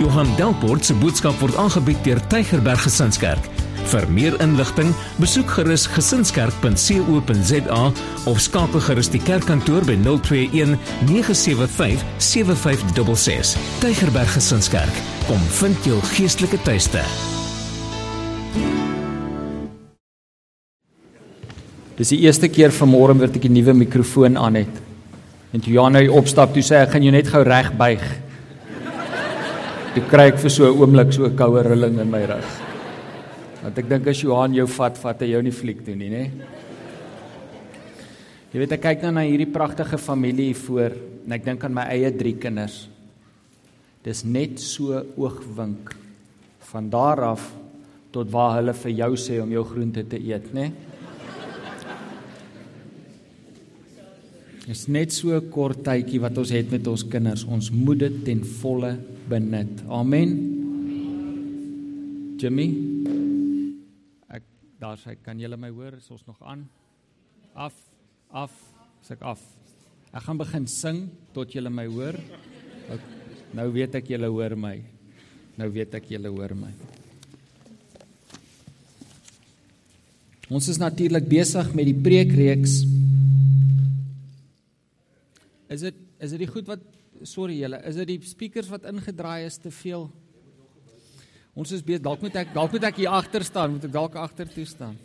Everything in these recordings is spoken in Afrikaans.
Johan Delport se boodskap word aangebied deur Tygerberg Gesinskerk. Vir meer inligting, besoek gerus gesinskerk.co.za of skakel gerus die kerkkantoor by 021 975 7566. Tygerberg Gesinskerk, kom vind jou geestelike tuiste. Dis die eerste keer vanmôre wat ek 'n nuwe mikrofoon aan het. En toe Johan nou opstap, toe sê hy, "Ek gaan jou net gou reg buig." Toe kry ek vir so 'n oomblik so 'n koue rilling in my rug. Want ek dink as Johan jou vat, vat hy jou nie fliek toe nie, nê? Jy weet ek kyk nou na hierdie pragtige familie hier voor en ek dink aan my eie drie kinders. Dis net so oogwink van daar af tot waar hulle vir jou sê om jou groente te eet, nê? Dis net so 'n kort tydjie wat ons het met ons kinders. Ons moet dit ten volle benut. Amen. Jimmy. Ek daar sê kan julle my hoor? Is ons nog aan? Af. Af. Sê ek af. Ek gaan begin sing tot julle my hoor. Ek, nou weet ek julle hoor my. Nou weet ek julle hoor my. Ons is natuurlik besig met die preekreeks Is dit is dit die goed wat sorry julle, is dit die speakers wat ingedraai is te veel? Ons is besig dalk moet ek dalk moet ek hier agter staan, moet ek dalk agter toe staan.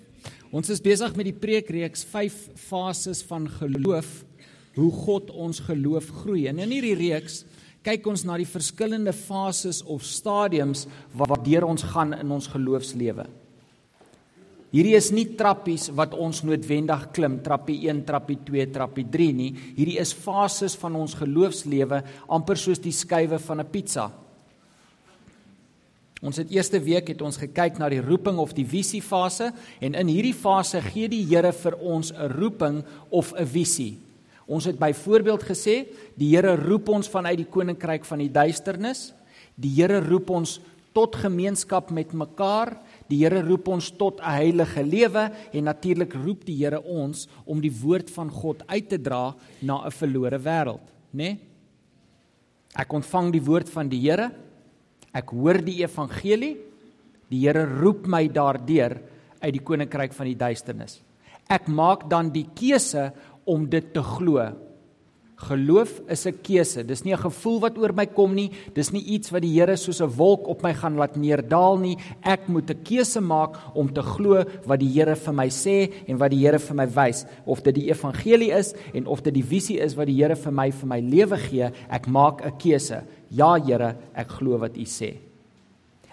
Ons is besig met die preekreeks 5 fases van geloof, hoe God ons geloof groei. En in hierdie reeks kyk ons na die verskillende fases of stadiums waardeur ons gaan in ons geloofslewe. Hierdie is nie trappies wat ons noodwendig klim, trappie 1, trappie 2, trappie 3 nie. Hierdie is fases van ons geloofslewe, amper soos die skuwe van 'n pizza. Ons het eerste week het ons gekyk na die roeping of die visie fase en in hierdie fase gee die Here vir ons 'n roeping of 'n visie. Ons het byvoorbeeld gesê, die Here roep ons vanuit die koninkryk van die duisternis. Die Here roep ons tot gemeenskap met mekaar Die Here roep ons tot 'n heilige lewe en natuurlik roep die Here ons om die woord van God uit te dra na 'n verlore wêreld, né? Nee? Ek ontvang die woord van die Here. Ek hoor die evangelie. Die Here roep my daardeur uit die koninkryk van die duisternis. Ek maak dan die keuse om dit te glo Geloof is 'n keuse. Dis nie 'n gevoel wat oor my kom nie. Dis nie iets wat die Here soos 'n wolk op my gaan laat neerdaal nie. Ek moet 'n keuse maak om te glo wat die Here vir my sê en wat die Here vir my wys, of dit die evangelie is en of dit die visie is wat die Here vir my vir my lewe gee. Ek maak 'n keuse. Ja, Here, ek glo wat U sê.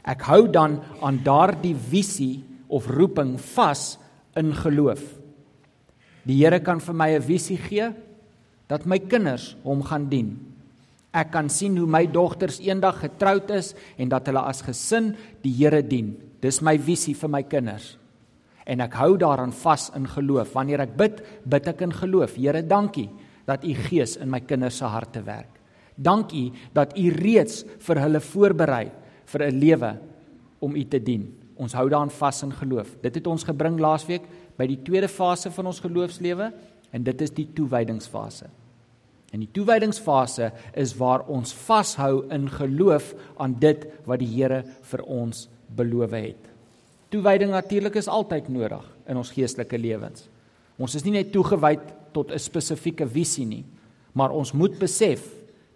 Ek hou dan aan daardie visie of roeping vas in geloof. Die Here kan vir my 'n visie gee dat my kinders hom gaan dien. Ek kan sien hoe my dogters eendag getroud is en dat hulle as gesin die Here dien. Dis my visie vir my kinders. En ek hou daaraan vas in geloof. Wanneer ek bid, bid ek in geloof. Here, dankie dat u Gees in my kinders se harte werk. Dankie dat u reeds vir hulle voorberei vir 'n lewe om u te dien. Ons hou daaraan vas in geloof. Dit het ons gebring laasweek by die tweede fase van ons geloofslewe en dit is die toewydingsfase. En die toewydingsfase is waar ons vashou in geloof aan dit wat die Here vir ons beloof het. Toewyding natuurlik is altyd nodig in ons geestelike lewens. Ons is nie net toegewy tot 'n spesifieke visie nie, maar ons moet besef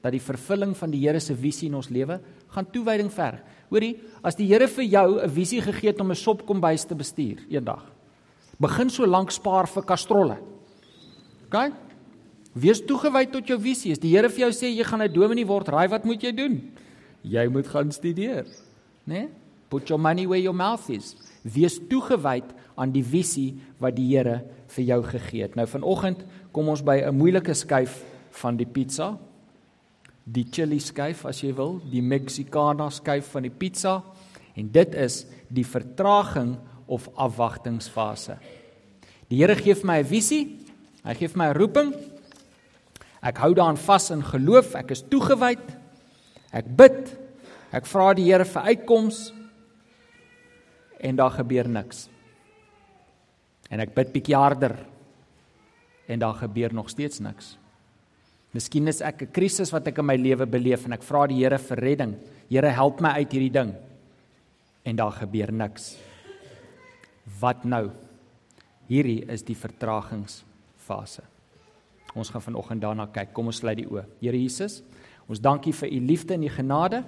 dat die vervulling van die Here se visie in ons lewe gaan toewyding verg. Hoorie, as die Here vir jou 'n visie gegee het om 'n sopkombuis te bestuur eendag, begin so lank spaar vir kastrolle. OK? Wees toegewy tot jou visie. As die Here vir jou sê jy gaan 'n dominee word, raai wat moet jy doen? Jy moet gaan studeer, né? Nee? Put your money where your mouth is. Wees toegewy aan die visie wat die Here vir jou gegee het. Nou vanoggend kom ons by 'n moeilike skuif van die pizza. Die chili skuif as jy wil, die Mexicana skuif van die pizza en dit is die vertraging of afwagtingsfase. Die Here gee vir my 'n visie. Hy gee vir my 'n roeping Ek hou daaraan vas in geloof, ek is toegewyd. Ek bid. Ek vra die Here vir uitkoms en daar gebeur niks. En ek bid bietjie harder en daar gebeur nog steeds niks. Miskien is ek 'n krisis wat ek in my lewe beleef en ek vra die Here vir redding. Here, help my uit hierdie ding. En daar gebeur niks. Wat nou? Hierdie is die vertragingsfase. Ons gaan vanoggend daarna kyk. Kom ons sluit die oë. Here Jesus, ons dankie vir u liefde en u genade.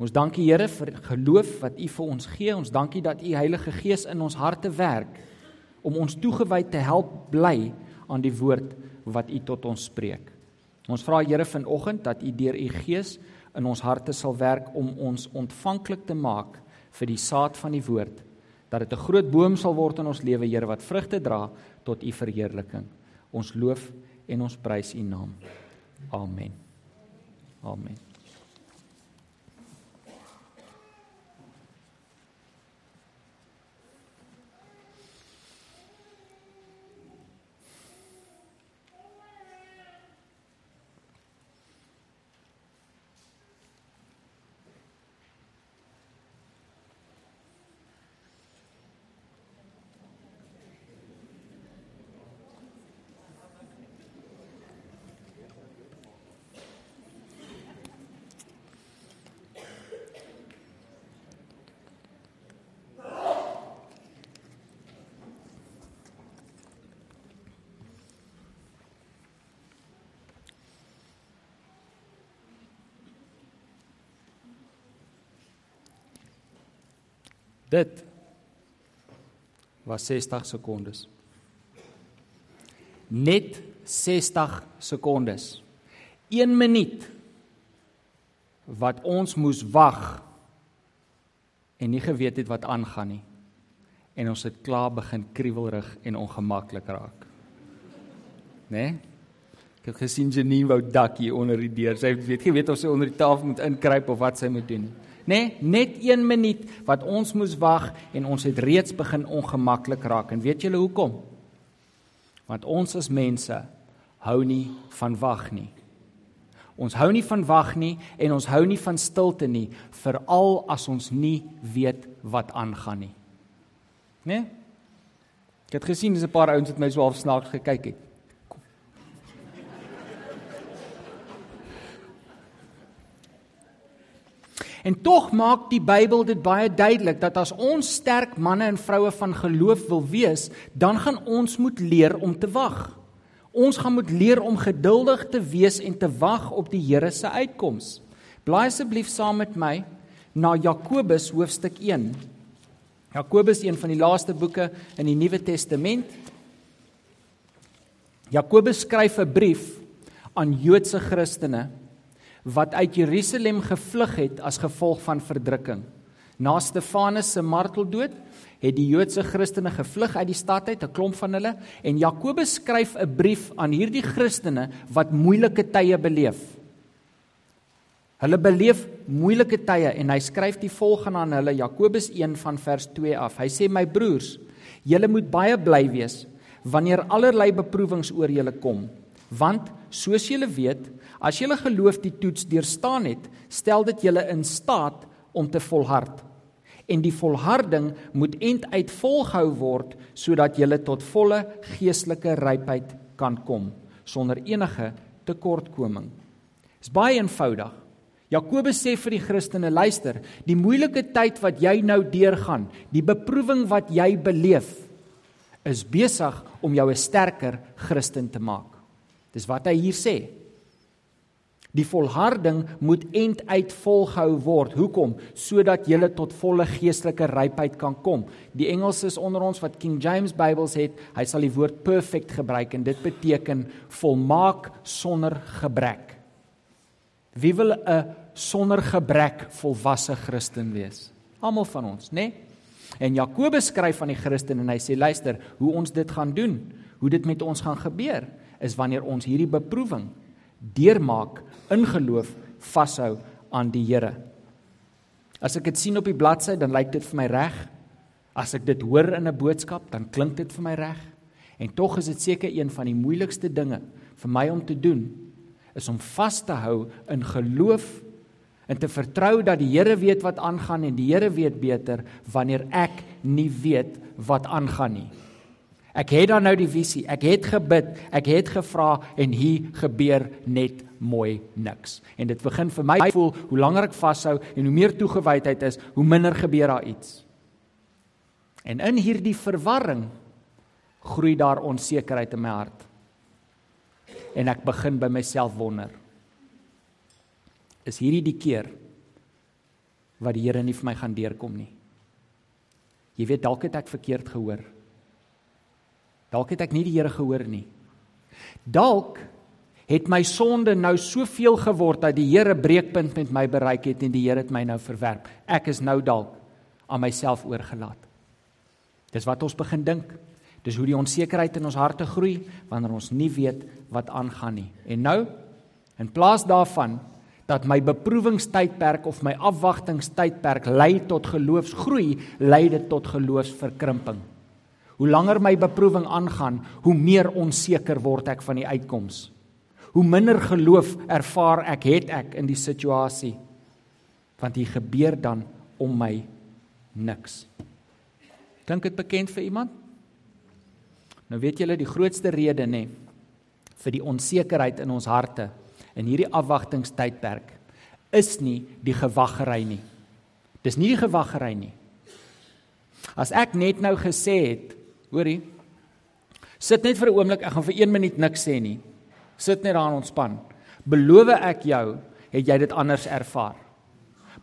Ons dankie Here vir geloof wat u vir ons gee. Ons dankie dat u Heilige Gees in ons harte werk om ons toegewy te help bly aan die woord wat u tot ons spreek. Ons vra Here vanoggend dat u deur u Gees in ons harte sal werk om ons ontvanklik te maak vir die saad van die woord dat dit 'n groot boom sal word in ons lewe Here wat vrugte dra tot u verheerliking. Ons loof en ons prys u naam. Amen. Amen. Dit was 60 sekondes. Net 60 sekondes. 1 minuut wat ons moes wag en nie geweet het wat aangaan nie. En ons het klaar begin kriewelrig en ongemaklik raak. Né? Nee? Ek het gesien Janine wou dak hier onder die deur. Sy weet nie weet of sy onder die tafel moet inkruip of wat sy moet doen nie nê? Nee, net 1 minuut wat ons moes wag en ons het reeds begin ongemaklik raak. En weet julle hoekom? Want ons as mense hou nie van wag nie. Ons hou nie van wag nie en ons hou nie van stilte nie, veral as ons nie weet wat aangaan nie. Né? Nee? Ek het gesien dis 'n paar ouens wat my so half snaaks gekyk het. En tog maak die Bybel dit baie duidelik dat as ons sterk manne en vroue van geloof wil wees, dan gaan ons moet leer om te wag. Ons gaan moet leer om geduldig te wees en te wag op die Here se uitkoms. Blaai asseblief saam met my na Jakobus hoofstuk 1. Jakobus een van die laaste boeke in die Nuwe Testament. Jakobus skryf 'n brief aan Joodse Christene wat uit Jerusalem gevlug het as gevolg van verdrukking. Na Stefanus se marteldood het die Joodse Christene gevlug uit die stad uit, 'n klomp van hulle, en Jakobus skryf 'n brief aan hierdie Christene wat moeilike tye beleef. Hulle beleef moeilike tye en hy skryf die volgende aan hulle Jakobus 1 van vers 2 af. Hy sê my broers, julle moet baie bly wees wanneer allerlei beproewings oor julle kom, want soos julle weet, As julle geloof die toets deurstaan het, stel dit julle in staat om te volhard. En die volharding moet end uit volgehou word sodat julle tot volle geestelike rypheid kan kom sonder enige tekortkoming. Dit is baie eenvoudig. Jakobus sê vir die Christene, luister, die moeilike tyd wat jy nou deurgaan, die beproewing wat jy beleef, is besig om jou 'n sterker Christen te maak. Dis wat hy hier sê. Die volharding moet end uit volgehou word. Hoekom? Sodat jy tot volle geestelike rypheid kan kom. Die Engels is onder ons wat King James Bybels het, hy sal die woord perfect gebruik en dit beteken volmaak sonder gebrek. Wie wil 'n sonder gebrek volwasse Christen wees? Almal van ons, né? Nee? En Jakobus skryf aan die Christen en hy sê luister, hoe ons dit gaan doen, hoe dit met ons gaan gebeur, is wanneer ons hierdie beproewing deurmaak in geloof vashou aan die Here. As ek dit sien op die bladsy, dan lyk dit vir my reg. As ek dit hoor in 'n boodskap, dan klink dit vir my reg. En tog is dit seker een van die moeilikste dinge vir my om te doen is om vas te hou in geloof en te vertrou dat die Here weet wat aangaan en die Here weet beter wanneer ek nie weet wat aangaan nie. Ek het dan nou die visie, ek het gebid, ek het gevra en hier gebeur net mooi niks. En dit begin vir my voel hoe langer ek vashou en hoe meer toegewydheid is, hoe minder gebeur daar iets. En in hierdie verwarring groei daar onsekerheid in my hart. En ek begin by myself wonder. Is hierdie die keer wat die Here nie vir my gaan deurkom nie? Jy weet dalk het ek verkeerd gehoor. Dalk het ek nie die Here gehoor nie. Dalk het my sonde nou soveel geword dat die Here breekpunt met my bereik het en die Here het my nou verwerp. Ek is nou dalk aan myself oorgelaat. Dis wat ons begin dink. Dis hoe die onsekerheid in ons harte groei wanneer ons nie weet wat aangaan nie. En nou in plaas daarvan dat my beproewingstydperk of my afwagtingstydperk lei tot geloofsgroei, lei dit tot geloofsverkrimping. Hoe langer my beproewing aangaan, hoe meer onseker word ek van die uitkoms. Hoe minder geloof ervaar ek het ek in die situasie. Want hier gebeur dan om my niks. Klink dit bekend vir iemand? Nou weet julle die grootste rede nê vir die onsekerheid in ons harte in hierdie afwagtingstydperk is nie die gewaggery nie. Dis nie die gewaggery nie. As ek net nou gesê het, hoorie, sit net vir 'n oomblik, ek gaan vir 1 minuut niks sê nie. Sit net daar en ontspan. Beloof ek jou, het jy dit anders ervaar.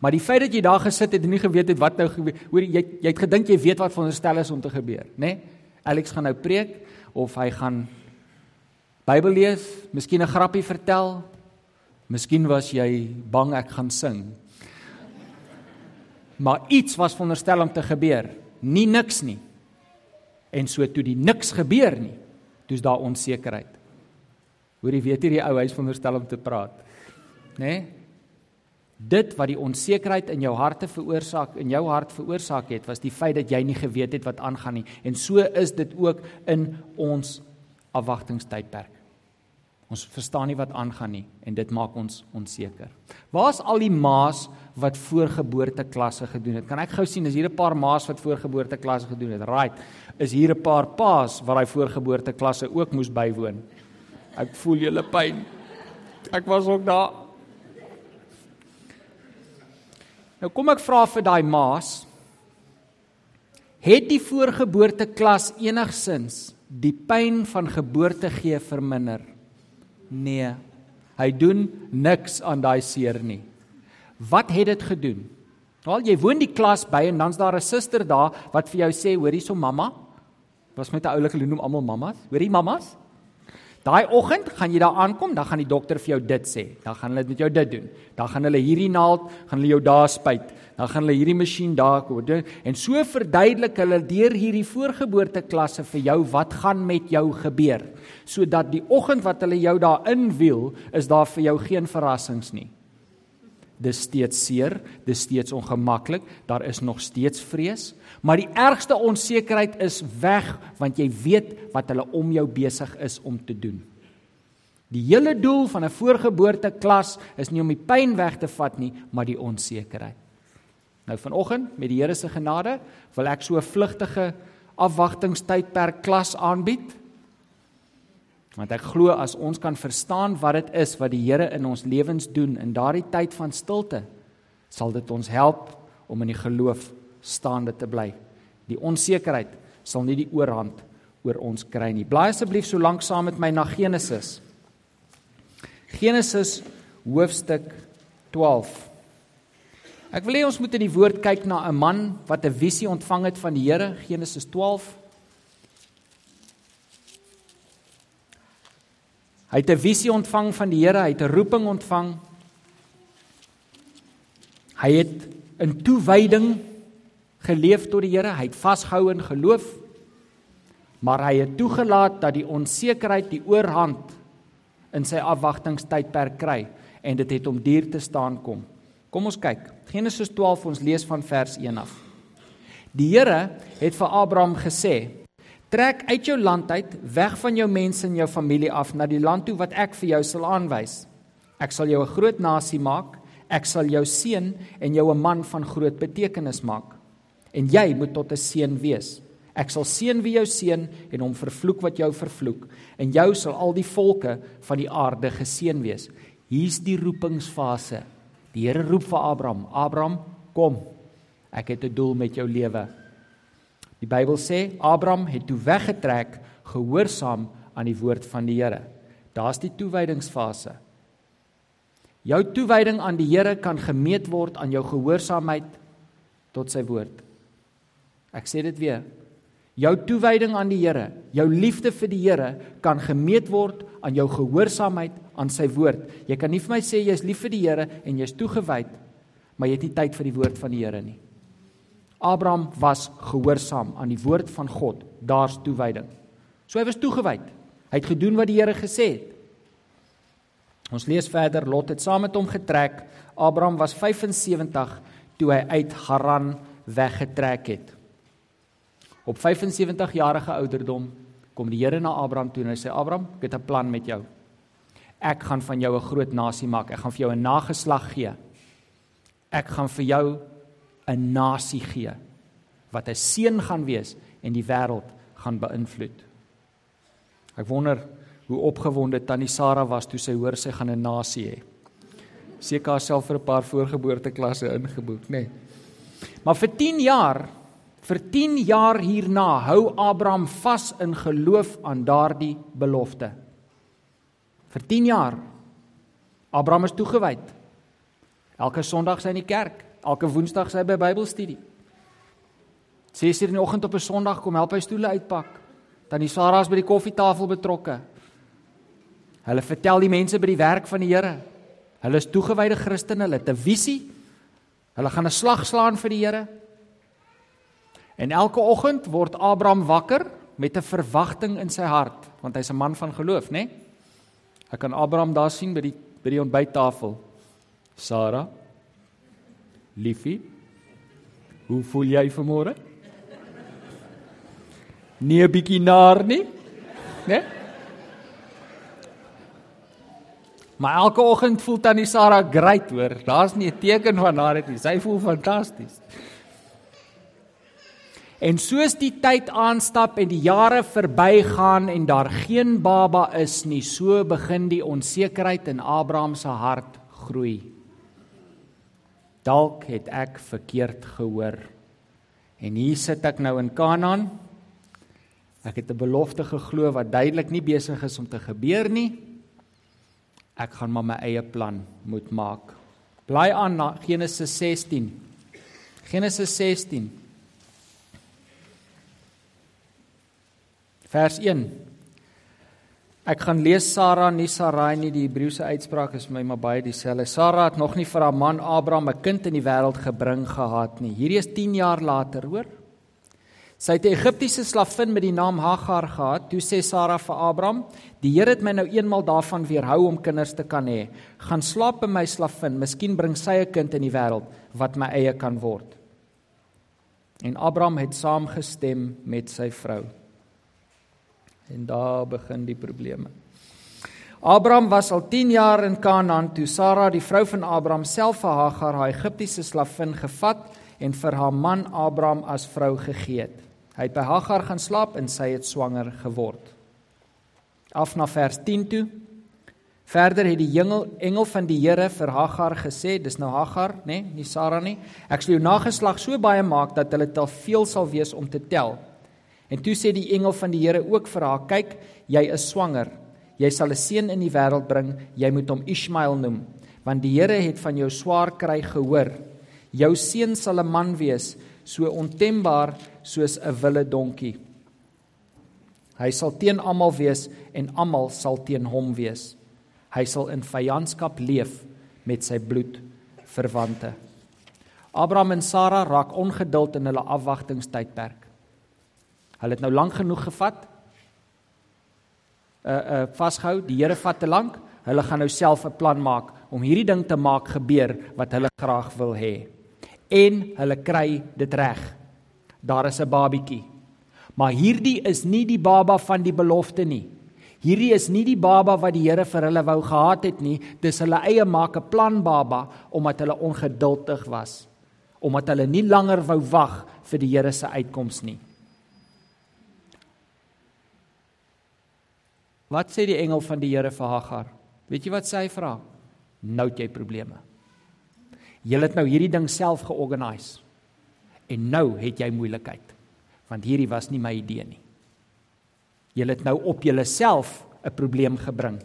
Maar die feit dat jy daar gesit het en nie geweet het wat nou gebeur, hoor jy jy het gedink jy weet wat veronderstel is om te gebeur, né? Nee? Alex gaan nou preek of hy gaan Bybel lees, miskien 'n grappie vertel. Miskien was jy bang ek gaan sing. Maar iets was veronderstel om te gebeur, nie niks nie. En so toe die niks gebeur nie, toe's daar onsekerheid. Hoor jy weet hierdie ou hy's veronderstel om te praat. Né? Nee? Dit wat die onsekerheid in jou harte veroorsaak, in jou hart veroorsaak het, was die feit dat jy nie geweet het wat aangaan nie. En so is dit ook in ons afwagtingstydperk. Ons verstaan nie wat aangaan nie en dit maak ons onseker. Waar's al die ma's wat voorgeboorteklasse gedoen het? Kan ek gou sien is hier 'n paar ma's wat voorgeboorteklasse gedoen het? Right. Is hier 'n paar pa's wat daai voorgeboorteklasse ook moes bywoon? Ek voel julle pyn. Ek was ook daar. Nou kom ek vra vir daai maas het die voorgeboorte klas enigsins die pyn van geboorte gee verminder? Nee. Hy doen niks aan daai seer nie. Wat het dit gedoen? Wel jy woon die klas by en dan's daar 'n suster daar wat vir jou sê hoor hierso mamma. Was met 'n oulike loon almal mammas. Hoor jy mammas? Daai oggend gaan jy daar aankom, dan gaan die dokter vir jou dit sê. Dan gaan hulle met jou dit doen. Dan gaan hulle hierdie naald, gaan hulle jou daar spuit. Dan gaan hulle hierdie masjien daar doen en so verduidelik hulle deur hierdie voorgeboorte klasse vir jou wat gaan met jou gebeur. Sodat die oggend wat hulle jou daar inwiel, is daar vir jou geen verrassings nie. Dis steeds seer, dis steeds ongemaklik, daar is nog steeds vrees, maar die ergste onsekerheid is weg want jy weet wat hulle om jou besig is om te doen. Die hele doel van 'n voorgeboorte klas is nie om die pyn weg te vat nie, maar die onsekerheid. Nou vanoggend met die Here se genade wil ek so 'n vlugtige afwagtingstydperk klas aanbied. Want ek glo as ons kan verstaan wat dit is wat die Here in ons lewens doen in daardie tyd van stilte, sal dit ons help om in die geloof staande te bly. Die onsekerheid sal nie die oorhand oor ons kry nie. Blaai asseblief so lank saam met my na Genesis. Genesis hoofstuk 12. Ek wil hê ons moet in die woord kyk na 'n man wat 'n visie ontvang het van die Here, Genesis 12. Hy het 'n visie ontvang van die Here, hy het 'n roeping ontvang. Hy het in toewyding geleef tot die Here, hy het vasgehou in geloof. Maar hy het toegelaat dat die onsekerheid die oorhand in sy afwagtingstydperk kry en dit het hom duur te staan kom. Kom ons kyk. Genesis 12 ons lees van vers 1 af. Die Here het vir Abraham gesê: Trek uit jou land uit, weg van jou mense en jou familie af na die land toe wat ek vir jou sal aanwys. Ek sal jou 'n groot nasie maak. Ek sal jou seën en jou 'n man van groot betekenis maak. En jy moet tot 'n seën wees. Ek sal seën wie jou seën en hom vervloek wat jou vervloek. En jou sal al die volke van die aarde geseën wees. Hier's die roepingsfase. Die Here roep vir Abraham: "Abraham, kom. Ek het 'n doel met jou lewe." Die Bybel sê Abraham het toe weggetrek gehoorsaam aan die woord van die Here. Daar's die toewydingsfase. Jou toewyding aan die Here kan gemeet word aan jou gehoorsaamheid tot sy woord. Ek sê dit weer. Jou toewyding aan die Here, jou liefde vir die Here kan gemeet word aan jou gehoorsaamheid aan sy woord. Jy kan nie vir my sê jy's lief vir die Here en jy's toegewyd, maar jy het nie tyd vir die woord van die Here nie. Abraham was gehoorsaam aan die woord van God. Daar's toewyding. So hy was toegewyd. Hy het gedoen wat die Here gesê het. Ons lees verder, Lot het saam met hom getrek. Abraham was 75 toe hy uit Haran weggetrek het. Op 75 jarige ouderdom kom die Here na Abraham toe en hy sê Abraham, ek het 'n plan met jou. Ek gaan van jou 'n groot nasie maak. Ek gaan vir jou 'n nageslag gee. Ek gaan vir jou 'n nasie gee wat 'n seën gaan wees en die wêreld gaan beïnvloed. Ek wonder hoe opgewonde tannie Sarah was toe sy hoor sy gaan 'n nasie hê. Seker haarself vir 'n paar voorgeboorteklasse ingeboek, nê. Nee. Maar vir 10 jaar, vir 10 jaar hierna hou Abraham vas in geloof aan daardie belofte. Vir 10 jaar. Abraham is toegewyd. Elke Sondag sy in die kerk, elke Woensdag sy by Bybelstudie. 6:00 in die oggend op 'n Sondag kom help hy stoele uitpak. Tannie Sarah is by die koffietafel betrokke. Hulle vertel die mense by die werk van die Here. Hulle is toegewyde Christene, hulle het 'n visie. Hulle gaan 'n slag slaan vir die Here. En elke oggend word Abraham wakker met 'n verwagting in sy hart, want hy's 'n man van geloof, né? Nee? Ek kan Abraham daar sien by die by die ontbyttafel. Sara, liefie, hoe voel jy vanmôre? Nie 'n bietjie naar nie, né? Nee? Maar elke oggend voel tannie Sarah great hoor. Daar's nie 'n teken van haar dit nie. Sy voel fantasties. En soos die tyd aanstap en die jare verbygaan en daar geen baba is nie, so begin die onsekerheid in Abraham se hart groei. Dalk het ek verkeerd gehoor. En hier sit ek nou in Kanaan. Ek het 'n belofte geglo wat duidelik nie besig is om te gebeur nie ek gaan maar my eie plan moet maak. Bly aan na Genesis 16. Genesis 16. Vers 1. Ek gaan lees Sara nie Sarai nie die Hebreëse uitspraak is my maar baie dieselfde. Sara het nog nie vir haar man Abraham 'n kind in die wêreld gebring gehad nie. Hierdie is 10 jaar later, hoor. Sy het 'n Egiptiese slavin met die naam Hagar gehad. Toe sê Sara vir Abraham: "Die Here het my nou eenmal daarvan weerhou om kinders te kan hê. Gaan slaap by my slavin, miskien bring sy 'n kind in die wêreld wat my eie kan word." En Abraham het saamgestem met sy vrou. En daar begin die probleme. Abraham was al 10 jaar in Kanaan toe Sara, die vrou van Abraham, self vir Hagar, haar Egiptiese slavin, gevat en vir haar man Abraham as vrou gegee het. Hy het by Hagar gaan slaap en sy het swanger geword. Af na vers 10 toe. Verder het die engel engel van die Here vir Hagar gesê, dis nou Hagar, nê, nee, nie Sara nie. Ek sal jou nageslag so baie maak dat hulle te veel sal wees om te tel. En toe sê die engel van die Here ook vir haar, kyk, jy is swanger. Jy sal 'n seun in die wêreld bring, jy moet hom Ismael noem, want die Here het van jou swaar kry gehoor. Jou seun sal 'n man wees, so ontembaar soos 'n wille donkie. Hy sal teen almal wees en almal sal teen hom wees. Hy sal in vyandskap leef met sy bloed verwante. Abraham en Sara raak ongeduld in hulle afwagtingstydperk. Hulle het nou lank genoeg gevat. Uh uh vasgehou, die Here vat te lank. Hulle gaan nou self 'n plan maak om hierdie ding te maak gebeur wat hulle graag wil hê en hulle kry dit reg. Daar is 'n babietjie. Maar hierdie is nie die baba van die belofte nie. Hierdie is nie die baba wat die Here vir hulle wou gehad het nie. Dis hulle eie maak 'n plan baba omdat hulle ongeduldig was. Omdat hulle nie langer wou wag vir die Here se uitkoms nie. Wat sê die engel van die Here vir Hagar? Weet jy wat sy vra? Nou het jy probleme. Jy het nou hierdie ding self georganiseer. En nou het jy moeilikheid. Want hierdie was nie my idee nie. Jy het nou op jouself 'n probleem gebring.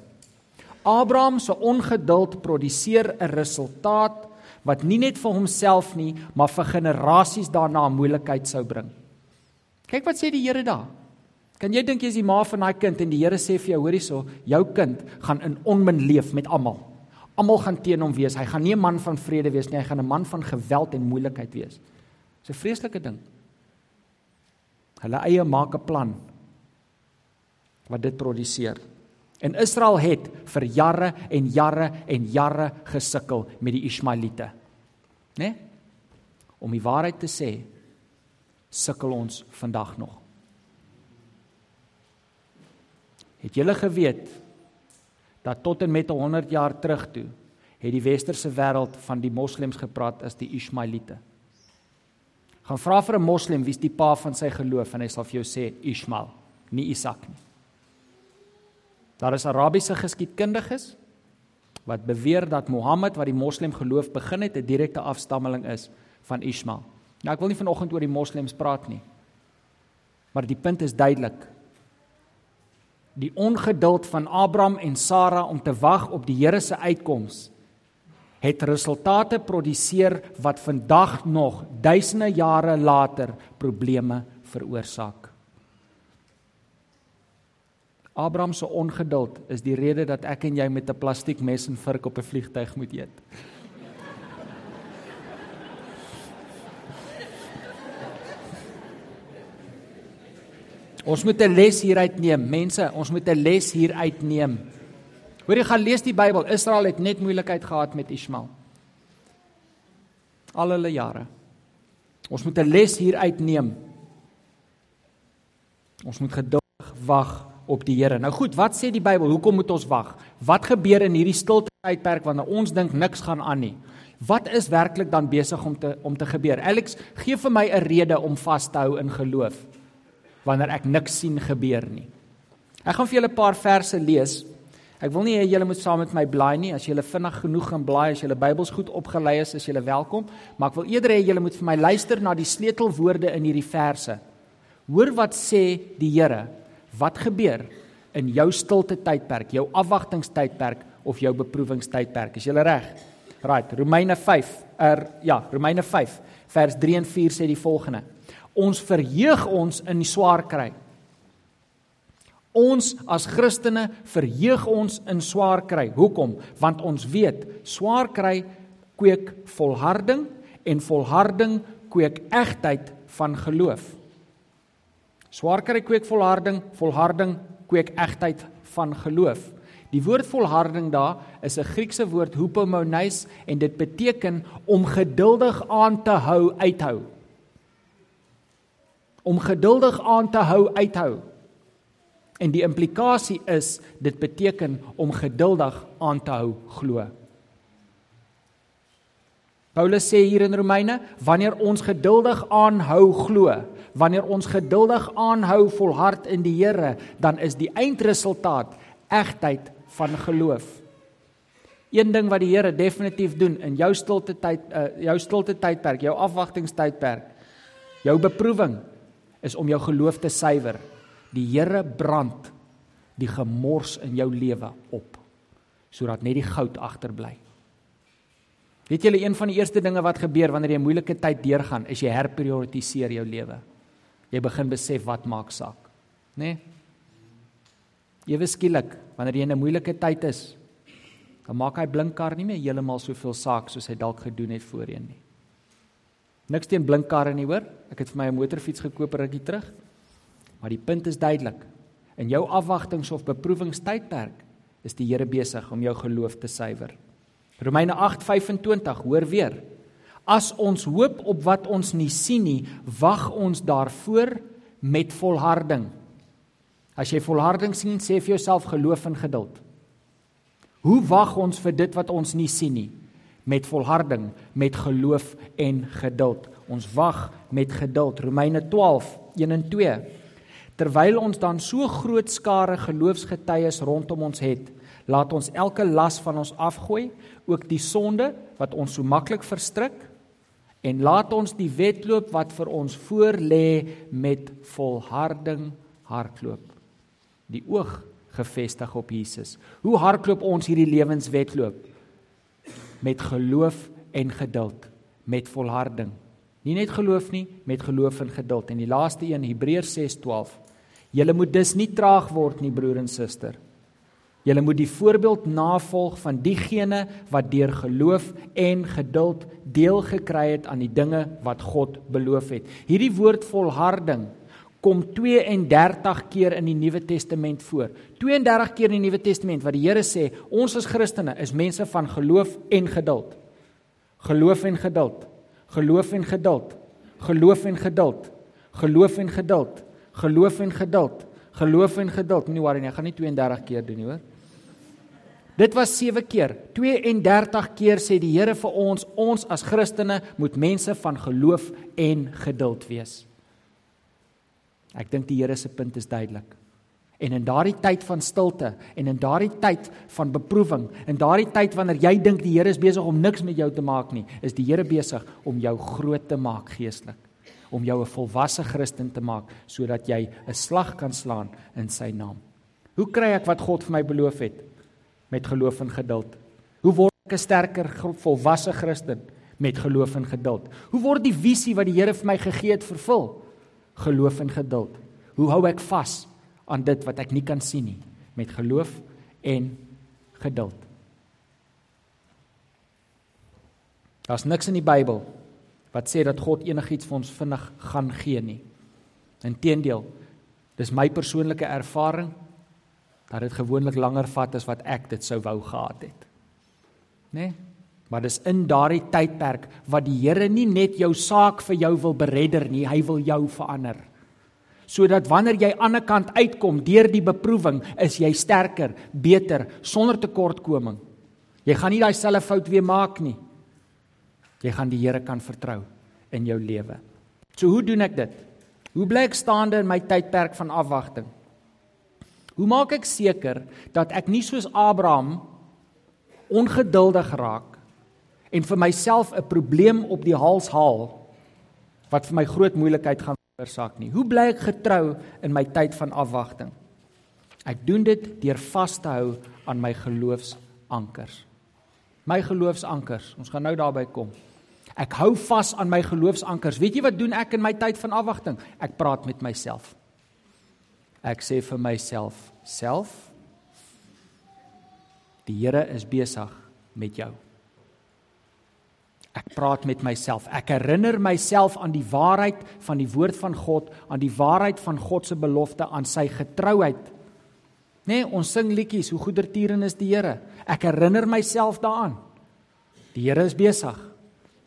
Abraham se ongeduld produseer 'n resultaat wat nie net vir homself nie, maar vir generasies daarna moeilikheid sou bring. Kyk wat sê die Here daar. Kan jy dink jy is die ma van daai kind en die Here sê vir jou, hoor hierso, jou kind gaan in onmin leef met almal. Almal gaan teen hom wees. Hy gaan nie 'n man van vrede wees nie, hy gaan 'n man van geweld en moeilikheid wees. Dis 'n vreeslike ding. Hulle eie maak 'n plan wat dit produseer. En Israel het vir jare en jare en jare gesukkel met die Ismaeliete. Né? Nee? Om die waarheid te sê, sukkel ons vandag nog. Het julle geweet dat tot en met 100 jaar terug toe het die westerse wêreld van die moslems gepraat as die Ismaeliete. Gaan vra vir 'n moslem wie's die pa van sy geloof en hy sal vir jou sê Ismael, nie Isak nie. Daar is Arabiese geskiedkundiges wat beweer dat Mohammed wat die moslim geloof begin het 'n direkte afstammeling is van Ismael. Nou ek wil nie vanoggend oor die moslems praat nie. Maar die punt is duidelik. Die ongeduld van Abraham en Sara om te wag op die Here se uitkoms het resultate produseer wat vandag nog duisende jare later probleme veroorsaak. Abraham se ongeduld is die rede dat ek en jy met 'n plastiekmes en vurk op 'n vliegtyg moet eet. Ons moet 'n les hieruit neem, mense, ons moet 'n les hieruit neem. Hoor jy gaan lees die Bybel. Israel het net moeilikheid gehad met Ismael. Al hulle jare. Ons moet 'n les hieruit neem. Ons moet geduldig wag op die Here. Nou goed, wat sê die Bybel? Hoekom moet ons wag? Wat gebeur in hierdie stilte tydperk wanneer ons dink niks gaan aan nie? Wat is werklik dan besig om te om te gebeur? Alex, gee vir my 'n rede om vas te hou in geloof wanneer ek niks sien gebeur nie. Ek gaan vir julle 'n paar verse lees. Ek wil nie hê julle moet saam met my blaai nie. As julle vinnig genoeg gaan blaai, as julle Bybels goed opgelei is, is julle welkom, maar ek wil eerder hê julle moet vir my luister na die sleutelwoorde in hierdie verse. Hoor wat sê die Here? Wat gebeur in jou stilte tydperk, jou afwagtingstydperk of jou beproewingstydperk? Is jy reg? Right, Romeine 5. Er ja, Romeine 5 vers 3 en 4 sê die volgende: Ons verheug ons in die swaar kry. Ons as Christene verheug ons in swaar kry. Hoekom? Want ons weet swaar kry kweek volharding en volharding kweek egtheid van geloof. Swaar kry kweek volharding, volharding kweek egtheid van geloof. Die woord volharding daar is 'n Griekse woord hupomoneis en dit beteken om geduldig aan te hou, uithou om geduldig aan te hou uithou. En die implikasie is dit beteken om geduldig aan te hou glo. Paulus sê hier in Romeine, wanneer ons geduldig aanhou glo, wanneer ons geduldig aanhou volhard in die Here, dan is die eindresultaat egtheid van geloof. Een ding wat die Here definitief doen in jou stilte tyd uh, jou stilte tydperk, jou afwagtingstydperk, jou beproewing, is om jou geloof te suiwer. Die Here brand die gemors in jou lewe op sodat net die goud agterbly. Weet julle een van die eerste dinge wat gebeur wanneer jy 'n moeilike tyd deurgaan, is jy herprioritiseer jou lewe. Jy begin besef wat maak saak, né? Nee? Ewe skielik, wanneer jy in 'n moeilike tyd is, dan maak hy blinkkar nie meer heeltemal soveel saak soos hy dalk gedoen het voorheen nie. Niks teen blinkkarre nie, hoor. Ek het vir my 'n motorfiets gekoop rukkie terug. Maar die punt is duidelik. In jou afwagtings of beproewingstydperk is die Here besig om jou geloof te suiwer. Romeine 8:25, hoor weer. As ons hoop op wat ons nie sien nie, wag ons daarvoor met volharding. As jy volharding sien, sê vir jouself geloof en geduld. Hoe wag ons vir dit wat ons nie sien nie? Met volharding, met geloof en geduld. Ons wag met geduld. Romeine 12, 1 en 2. Terwyl ons dan so groot skare geloofsgetuies rondom ons het, Laat ons elke las van ons afgooi, ook die sonde wat ons so maklik verstrik, en laat ons die wedloop wat vir ons voorlê met volharding hardloop. Die oog gefestig op Jesus. Hoe hardloop ons hierdie lewenswedloop? Met geloof en geduld, met volharding. Nie net geloof nie, met geloof en geduld. En die laaste een Hebreërs 6:12. Julle moet dus nie traag word nie, broer en suster. Julle moet die voorbeeld navolg van diegene wat deur geloof en geduld deel gekry het aan die dinge wat God beloof het. Hierdie woord volharding kom 32 keer in die Nuwe Testament voor. 32 keer in die Nuwe Testament wat die Here sê, ons as Christene is mense van geloof en geduld. Geloof en geduld. Geloof en geduld. Geloof en geduld. Geloof en geduld. Geloof en geduld. Geloof en geduld. Moenie worry nie, ek gaan nie 32 keer doen nie, hoor. Dit was 7 keer. 32 keer sê die Here vir ons, ons as Christene moet mense van geloof en geduld wees. Ek dink die Here se punt is duidelik. En in daardie tyd van stilte en in daardie tyd van beproewing, in daardie tyd wanneer jy dink die Here is besig om niks met jou te maak nie, is die Here besig om jou groot te maak geestelik, om jou 'n volwasse Christen te maak sodat jy 'n slag kan slaan in sy naam. Hoe kry ek wat God vir my beloof het? Met geloof en geduld. Hoe word ek 'n sterker volwasse Christen met geloof en geduld? Hoe word die visie wat die Here vir my gegee het vervul? Geloof en geduld. Hoe hou ek vas aan dit wat ek nie kan sien nie met geloof en geduld? Daar's niks in die Bybel wat sê dat God enigiets vir ons vinnig gaan gee nie. Inteendeel, dis my persoonlike ervaring dat dit gewoonlik langer vat as wat ek dit sou wou gehad het. Né? Nee? Maar dis in daardie tydperk wat die Here nie net jou saak vir jou wil beredder nie, hy wil jou verander. Sodat wanneer jy aan die ander kant uitkom deur die beproewing, is jy sterker, beter, sonder tekortkoming. Jy gaan nie daai selfe fout weer maak nie. Jy gaan die Here kan vertrou in jou lewe. So hoe doen ek dit? Hoe bly ek staande in my tydperk van afwagting? Hoe maak ek seker dat ek nie soos Abraham ongeduldig raak en vir myself 'n probleem op die hals haal wat vir my groot moeilikheid gaan veroorsaak nie. Hoe bly ek getrou in my tyd van afwagting? Ek doen dit deur vas te hou aan my geloofsankers. My geloofsankers. Ons gaan nou daarby kom. Ek hou vas aan my geloofsankers. Weet jy wat doen ek in my tyd van afwagting? Ek praat met myself. Ek sê vir myself, self Die Here is besig met jou. Ek praat met myself. Ek herinner myself aan die waarheid van die woord van God, aan die waarheid van God se belofte, aan sy getrouheid. Nee, ons sing liedjies, hoe goedertierenis is die Here. Ek herinner myself daaraan. Die Here is besig.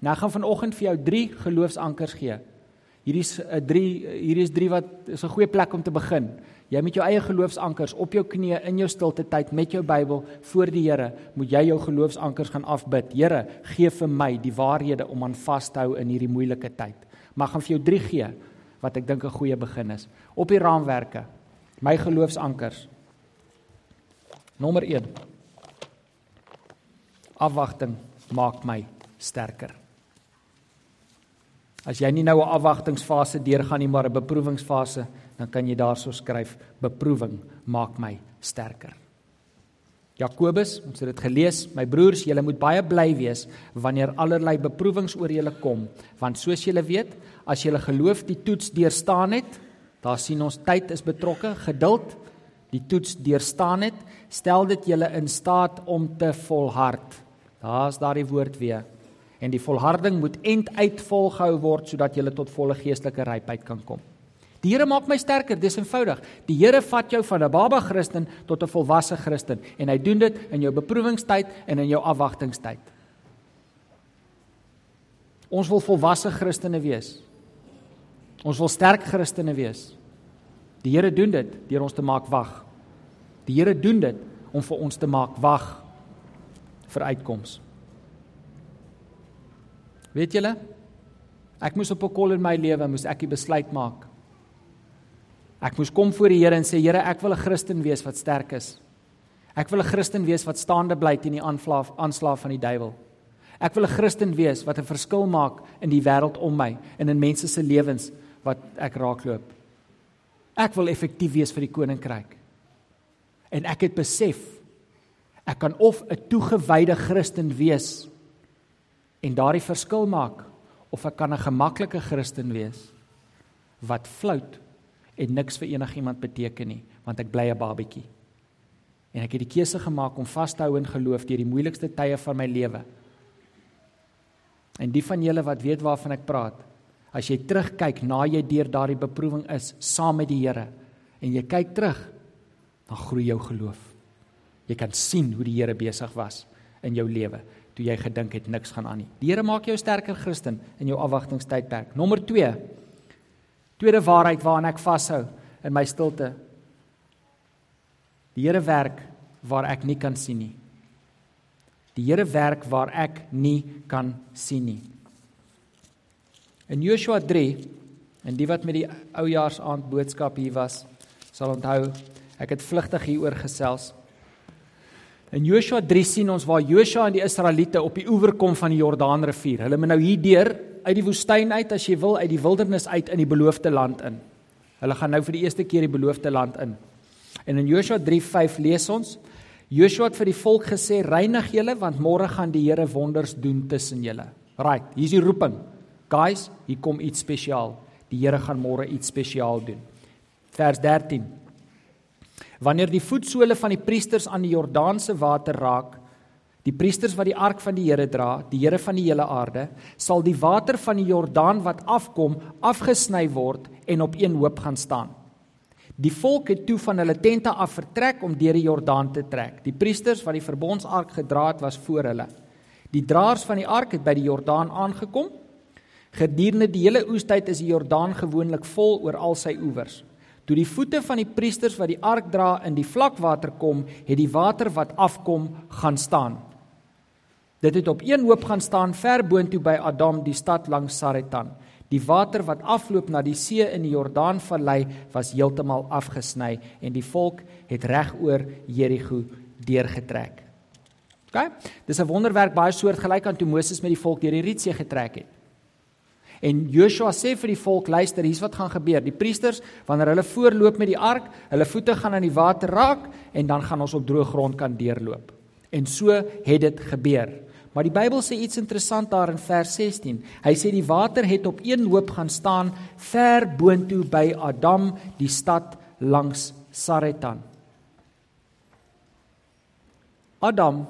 Nou gaan vanoggend vir jou 3 geloofsankers gee. Hierdie is 'n 3 hierdie is 3 wat is 'n goeie plek om te begin. Jy met jou eie geloofsankers op jou knieë in jou stilte tyd met jou Bybel voor die Here, moet jy jou geloofsankers gaan afbid. Here, gee vir my die waarhede om aan vas te hou in hierdie moeilike tyd. Mag gaan vir jou 3 gee wat ek dink 'n goeie begin is. Op die raamwerke. My geloofsankers. Nommer 1. Afwagting maak my sterker. As jy nie nou 'n afwagtingsfase deurgaan nie, maar 'n beproewingsfase, dan kan jy daarso skryf beproewing maak my sterker. Jakobus, ons het dit gelees, my broers, julle moet baie bly wees wanneer allerlei beproewings oor julle kom, want soos julle weet, as julle geloof die toets deurstaan het, daar sien ons tyd is betrokke, geduld die toets deurstaan het, stel dit julle in staat om te volhard. Daar's daardie woord weer. En die volharding moet end uit volgehou word sodat jy tot volle geestelike rypheid kan kom. Die Here maak my sterker, dis eenvoudig. Die Here vat jou van 'n baba Christen tot 'n volwasse Christen en hy doen dit in jou beproewingstyd en in jou afwagtingstyd. Ons wil volwasse Christene wees. Ons wil sterk Christene wees. Die Here doen dit deur ons te maak wag. Die Here doen dit om vir ons te maak wag vir uitkoms. Weet julle? Ek moes op 'n kol in my lewe moes ek 'n besluit maak. Ek moes kom voor die Here en sê Here, ek wil 'n Christen wees wat sterk is. Ek wil 'n Christen wees wat staande bly teen die aanslag aanslag van die duiwel. Ek wil 'n Christen wees wat 'n verskil maak in die wêreld om my en in mense se lewens wat ek raakloop. Ek wil effektief wees vir die koninkryk. En ek het besef ek kan of 'n toegewyde Christen wees en daardie verskil maak of ek kan 'n gemaklike Christen wees wat flout en niks vir enigiemand beteken nie want ek bly 'n babatjie. En ek het die keuse gemaak om vas te hou in geloof deur die moeilikste tye van my lewe. En die van julle wat weet waarvan ek praat, as jy terugkyk na jy deur daardie beproewing is saam met die Here en jy kyk terug, dan groei jou geloof. Jy kan sien hoe die Here besig was in jou lewe toe jy gedink het niks gaan aan nie. Die Here maak jou sterker Christen in jou afwagtingstydperk. Nommer 2. Tweede waarheid waaraan ek vashou in my stilte. Die Here werk waar ek nie kan sien nie. Die Here werk waar ek nie kan sien nie. In Joshua 3 en die wat met die oujaarsaand boodskap hier was, sal onthou ek het vlugtig hieroor gesels. In Joshua 3 sien ons waar Joshua en die Israeliete op die oewer kom van die Jordaanrivier. Hulle moet nou hier deur uit die woestyn uit as jy wil uit die wildernis uit in die beloofde land in. Hulle gaan nou vir die eerste keer die beloofde land in. En in Joshua 3:5 lees ons Joshua het vir die volk gesê: "Reinig julle want môre gaan die Here wonders doen tussen julle." Right, hier's die roeping. Guys, hier kom iets spesiaal. Die Here gaan môre iets spesiaal doen. Vers 13 Wanneer die voetsole van die priesters aan die Jordaanse water raak, die priesters wat die ark van die Here dra, die Here van die hele aarde, sal die water van die Jordaan wat afkom, afgesny word en op een hoop gaan staan. Die volk het toe van hulle tente af vertrek om deur die Jordaan te trek. Die priesters wat die verbondsark gedra het, was voor hulle. Die draers van die ark het by die Jordaan aangekom. Gedurende die hele oestyd is die Jordaan gewoonlik vol oor al sy oewers. Toe die voete van die priesters wat die ark dra in die vlakwater kom, het die water wat afkom gaan staan. Dit het op een hoop gaan staan ver boontoe by Adam die stad langs Saretan. Die water wat afloop na die see in die Jordaanvallei was heeltemal afgesny en die volk het reg oor Jerigo deurgetrek. OK? Dis 'n wonderwerk baie soortgelyk aan toe Moses met die volk deur die Rietsee getrek het. En Joshua sê vir die volk, luister, hier's wat gaan gebeur. Die priesters, wanneer hulle voorloop met die ark, hulle voete gaan aan die water raak en dan gaan ons op droë grond kan deurloop. En so het dit gebeur. Maar die Bybel sê iets interessant daar in vers 16. Hy sê die water het op een hoop gaan staan ver boontoe by Adam, die stad langs Saretan. Adam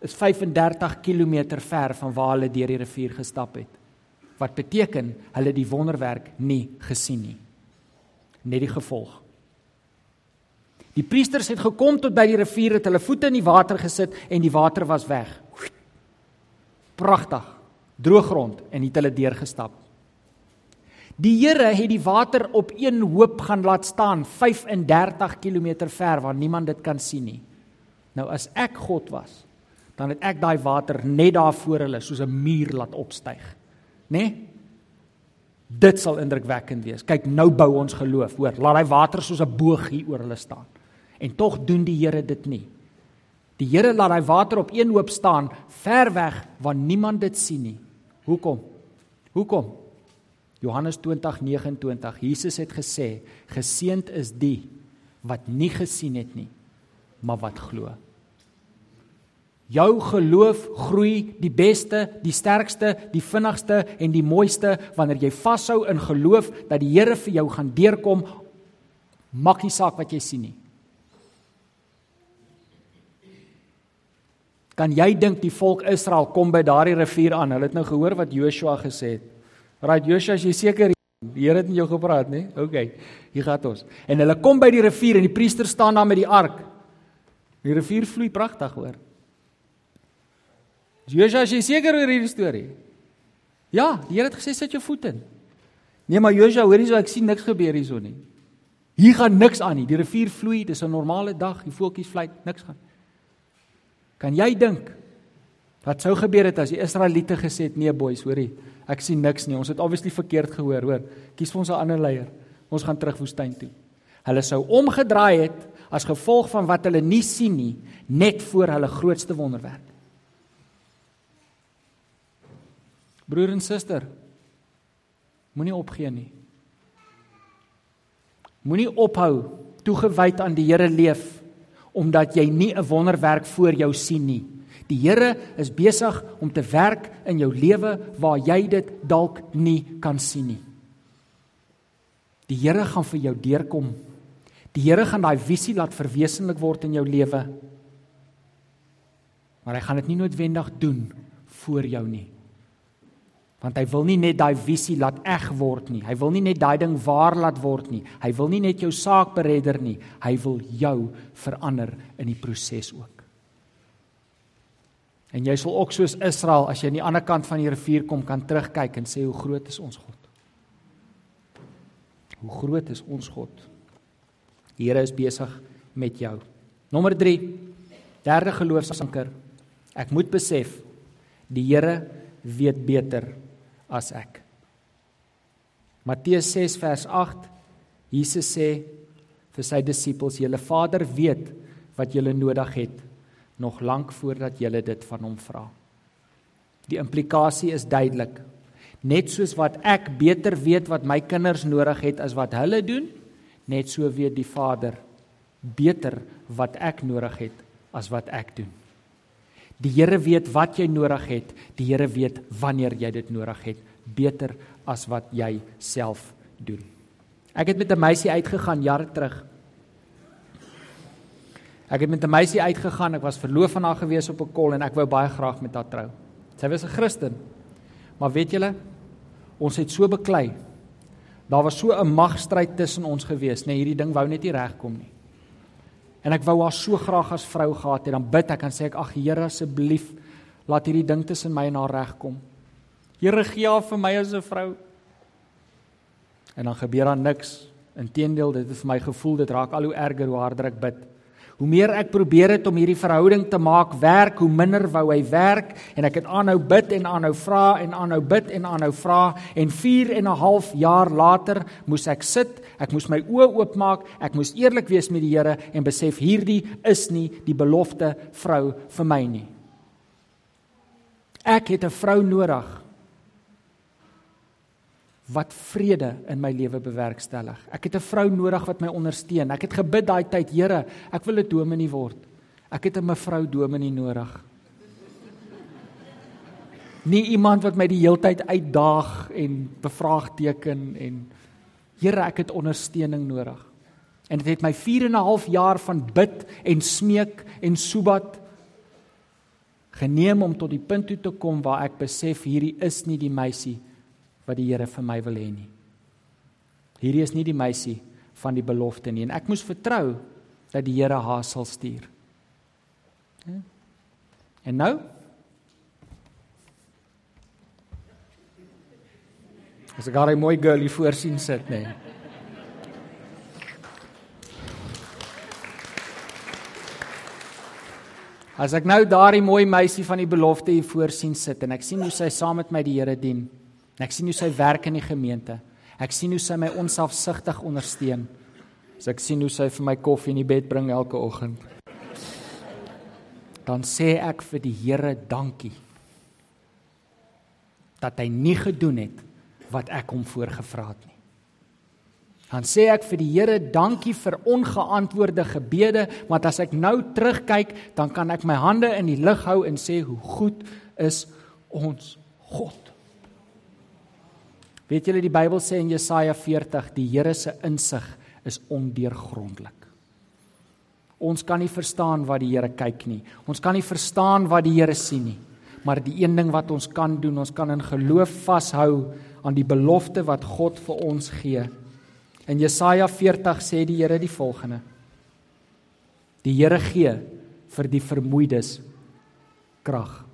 is 35 km ver van waar hulle deur die rivier gestap het wat beteken hulle die wonderwerk nie gesien nie. Net die gevolg. Die priesters het gekom tot by die rivier het hulle voete in die water gesit en die water was weg. Pragtig. Droë grond en het hulle deurgestap. Die Here het die water op een hoop gaan laat staan 35 km ver waar niemand dit kan sien nie. Nou as ek God was, dan het ek daai water net daar voor hulle soos 'n muur laat opstyg nê? Nee? Dit sal indrukwekkend wees. Kyk, nou bou ons geloof, hoor. Laat daai water soos 'n boog hier oor hulle staan. En tog doen die Here dit nie. Die Here laat daai water op een hoop staan, ver weg waar niemand dit sien nie. Hoekom? Hoekom? Johannes 20:29. Jesus het gesê: "Geseend is die wat nie gesien het nie, maar wat glo." Jou geloof groei die beste, die sterkste, die vinnigste en die mooiste wanneer jy vashou in geloof dat die Here vir jou gaan deurkom. Maak nie saak wat jy sien nie. Kan jy dink die volk Israel kom by daardie rivier aan? Hulle het nou gehoor wat Joshua gesê het. Right Joshua, as jy seker die Here het met jou gepraat, nê? Okay. Hier gaan ons. En hulle kom by die rivier en die priester staan daar met die ark. Die rivier vloei pragtig, hoor. Joshua, jy seker oor hierdie storie? Ja, die Here het gesê sit jou voet in. Nee, maar Joshua, hoor hierso, ek sien niks gebeur hierso nie. Hier gaan niks aan nie. Die rivier vloei, dis 'n normale dag, die voeltjies vlieg, niks gaan. Kan jy dink wat sou gebeur het as die Israeliete gesê het, nee boys, hoorie, ek sien niks nie. Ons het obviously verkeerd gehoor, hoor. Kies vir ons 'n ander leier. Ons gaan terug woestyn toe. Hulle sou omgedraai het as gevolg van wat hulle nie sien nie, net voor hulle grootste wonderwerk. Broer en suster, moenie opgee nie. Moenie ophou toegewyd aan die Here leef omdat jy nie 'n wonderwerk voor jou sien nie. Die Here is besig om te werk in jou lewe waar jy dit dalk nie kan sien nie. Die Here gaan vir jou deurkom. Die Here gaan daai visie laat verwesenlik word in jou lewe. Maar hy gaan dit nie noodwendig doen vir jou nie. Want hy wil nie net daai visie laat eg word nie. Hy wil nie net daai ding waar laat word nie. Hy wil nie net jou saak beredder nie. Hy wil jou verander in die proses ook. En jy sal ook soos Israel as jy aan die ander kant van die rivier kom kan terugkyk en sê hoe groot is ons God. Hoe groot is ons God? Die Here is besig met jou. Nommer 3. Derde geloofsanker. Ek moet besef die Here weet beter as ek. Matteus 6 vers 8. Jesus sê vir sy disippels: "Julle Vader weet wat julle nodig het nog lank voordat jy dit van hom vra. Die implikasie is duidelik. Net soos wat ek beter weet wat my kinders nodig het as wat hulle doen, net so weet die Vader beter wat ek nodig het as wat ek doen. Die Here weet wat jy nodig het. Die Here weet wanneer jy dit nodig het beter as wat jy self doen. Ek het met 'n meisie uitgegaan jare terug. Ek het met 'n meisie uitgegaan. Ek was verloof aan haar gewees op 'n kol en ek wou baie graag met haar trou. Sy was 'n Christen. Maar weet julle, ons het so beklei. Daar was so 'n magstryd tussen ons gewees, nee, hierdie ding wou net nie regkom nie. En ek wou haar so graag as vrou gehad het. Dan bid ek en sê ek: "Ag Here, asseblief, laat hierdie ding tussen my en haar regkom. Here, gee haar vir my as 'n vrou." En dan gebeur daar niks. Inteendeel, dit het vir my gevoel dit raak al hoe erger hoe harder ek bid. Hoe meer ek probeer het om hierdie verhouding te maak werk, hoe minder wou hy werk. En ek het aanhou bid en aanhou vra en aanhou bid en aanhou vra. En 4 en 'n half jaar later moes ek sit, ek moes my oë oopmaak, ek moes eerlik wees met die Here en besef hierdie is nie die belofte vrou vir my nie. Ek het 'n vrou nodig wat vrede in my lewe bewerkstellig. Ek het 'n vrou nodig wat my ondersteun. Ek het gebid daai tyd, Here, ek wil 'n dominee word. Ek het 'n mevrou dominee nodig. Nie iemand wat my die heeltyd uitdaag en bevraagteken en Here, ek het ondersteuning nodig. En dit het my 4 en 'n half jaar van bid en smeek en soebat geneem om tot die punt toe te kom waar ek besef hierdie is nie die meisie wat die Here vir my wil hê nie. Hierdie is nie die meisie van die belofte nie en ek moes vertrou dat die Here haar sal stuur. En nou As ek 'n mooi girl hier voor sien sit, nê. Nee. As ek nou daardie mooi meisie van die belofte hier voor sien sit en ek sien hoe sy saam met my die Here dien, En ek sien hoe sy werk in die gemeente. Ek sien hoe sy my onselfsugtig ondersteun. As ek sien hoe sy vir my koffie in die bed bring elke oggend. Dan sê ek vir die Here dankie. Dat hy nie gedoen het wat ek hom voorgevra het nie. Dan sê ek vir die Here dankie vir ongeantwoorde gebede, want as ek nou terugkyk, dan kan ek my hande in die lug hou en sê hoe goed is ons God. Weet julle die Bybel sê in Jesaja 40 die Here se insig is ondeurgrondelik. Ons kan nie verstaan wat die Here kyk nie. Ons kan nie verstaan wat die Here sien nie. Maar die een ding wat ons kan doen, ons kan in geloof vashou aan die belofte wat God vir ons gee. In Jesaja 40 sê die Here die volgende: Die Here gee vir die vermoeides krag.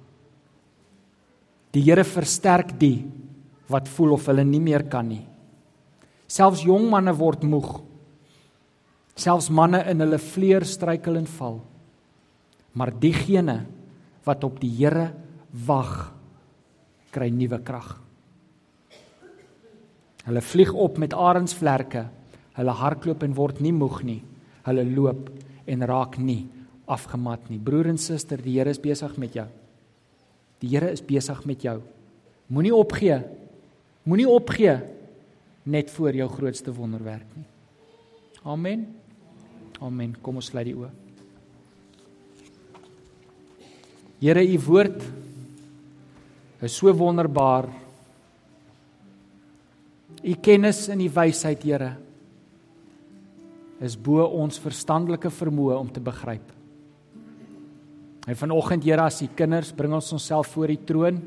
Die Here versterk die wat voel of hulle nie meer kan nie. Selfs jong manne word moeg. Selfs manne in hulle vleuer struikel en val. Maar diegene wat op die Here wag, kry nuwe krag. Hulle vlieg op met arensvlerke. Hulle hardloop en word nie moeg nie. Hulle loop en raak nie afgemat nie. Broer en suster, die Here is besig met jou. Die Here is besig met jou. Moenie opgee. Moenie opgee net voor jou grootste wonderwerk nie. Amen. Amen. Kom ons sluit die oë. Here, u woord is so wonderbaar. U kennis en u wysheid, Here, is bo ons verstandelike vermoë om te begryp. En vanoggend, Here, as u kinders bring ons onsself voor u troon.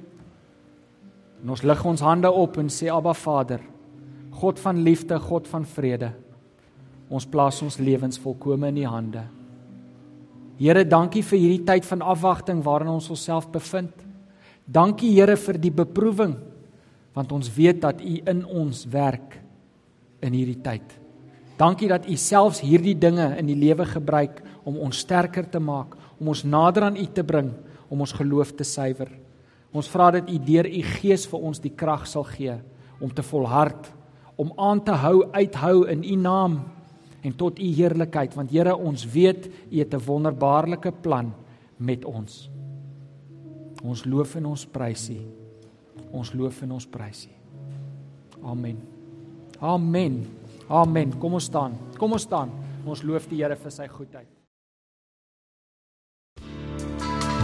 En ons lig ons hande op en sê Abba Vader, God van liefde, God van vrede. Ons plaas ons lewens volkome in u hande. Here, dankie vir hierdie tyd van afwagting waarin ons onsself bevind. Dankie Here vir die beproewing want ons weet dat U in ons werk in hierdie tyd. Dankie dat U selfs hierdie dinge in die lewe gebruik om ons sterker te maak, om ons nader aan U te bring, om ons geloof te suiwer. Ons vra dat U deur U Gees vir ons die krag sal gee om te volhard, om aan te hou uithou in U naam en tot u heerlikheid want Here ons weet u het 'n wonderbaarlike plan met ons. Ons loof en ons prys u. Ons loof en ons prys u. Amen. Amen. Amen. Kom ons staan. Kom ons staan. Ons loof die Here vir sy goedheid.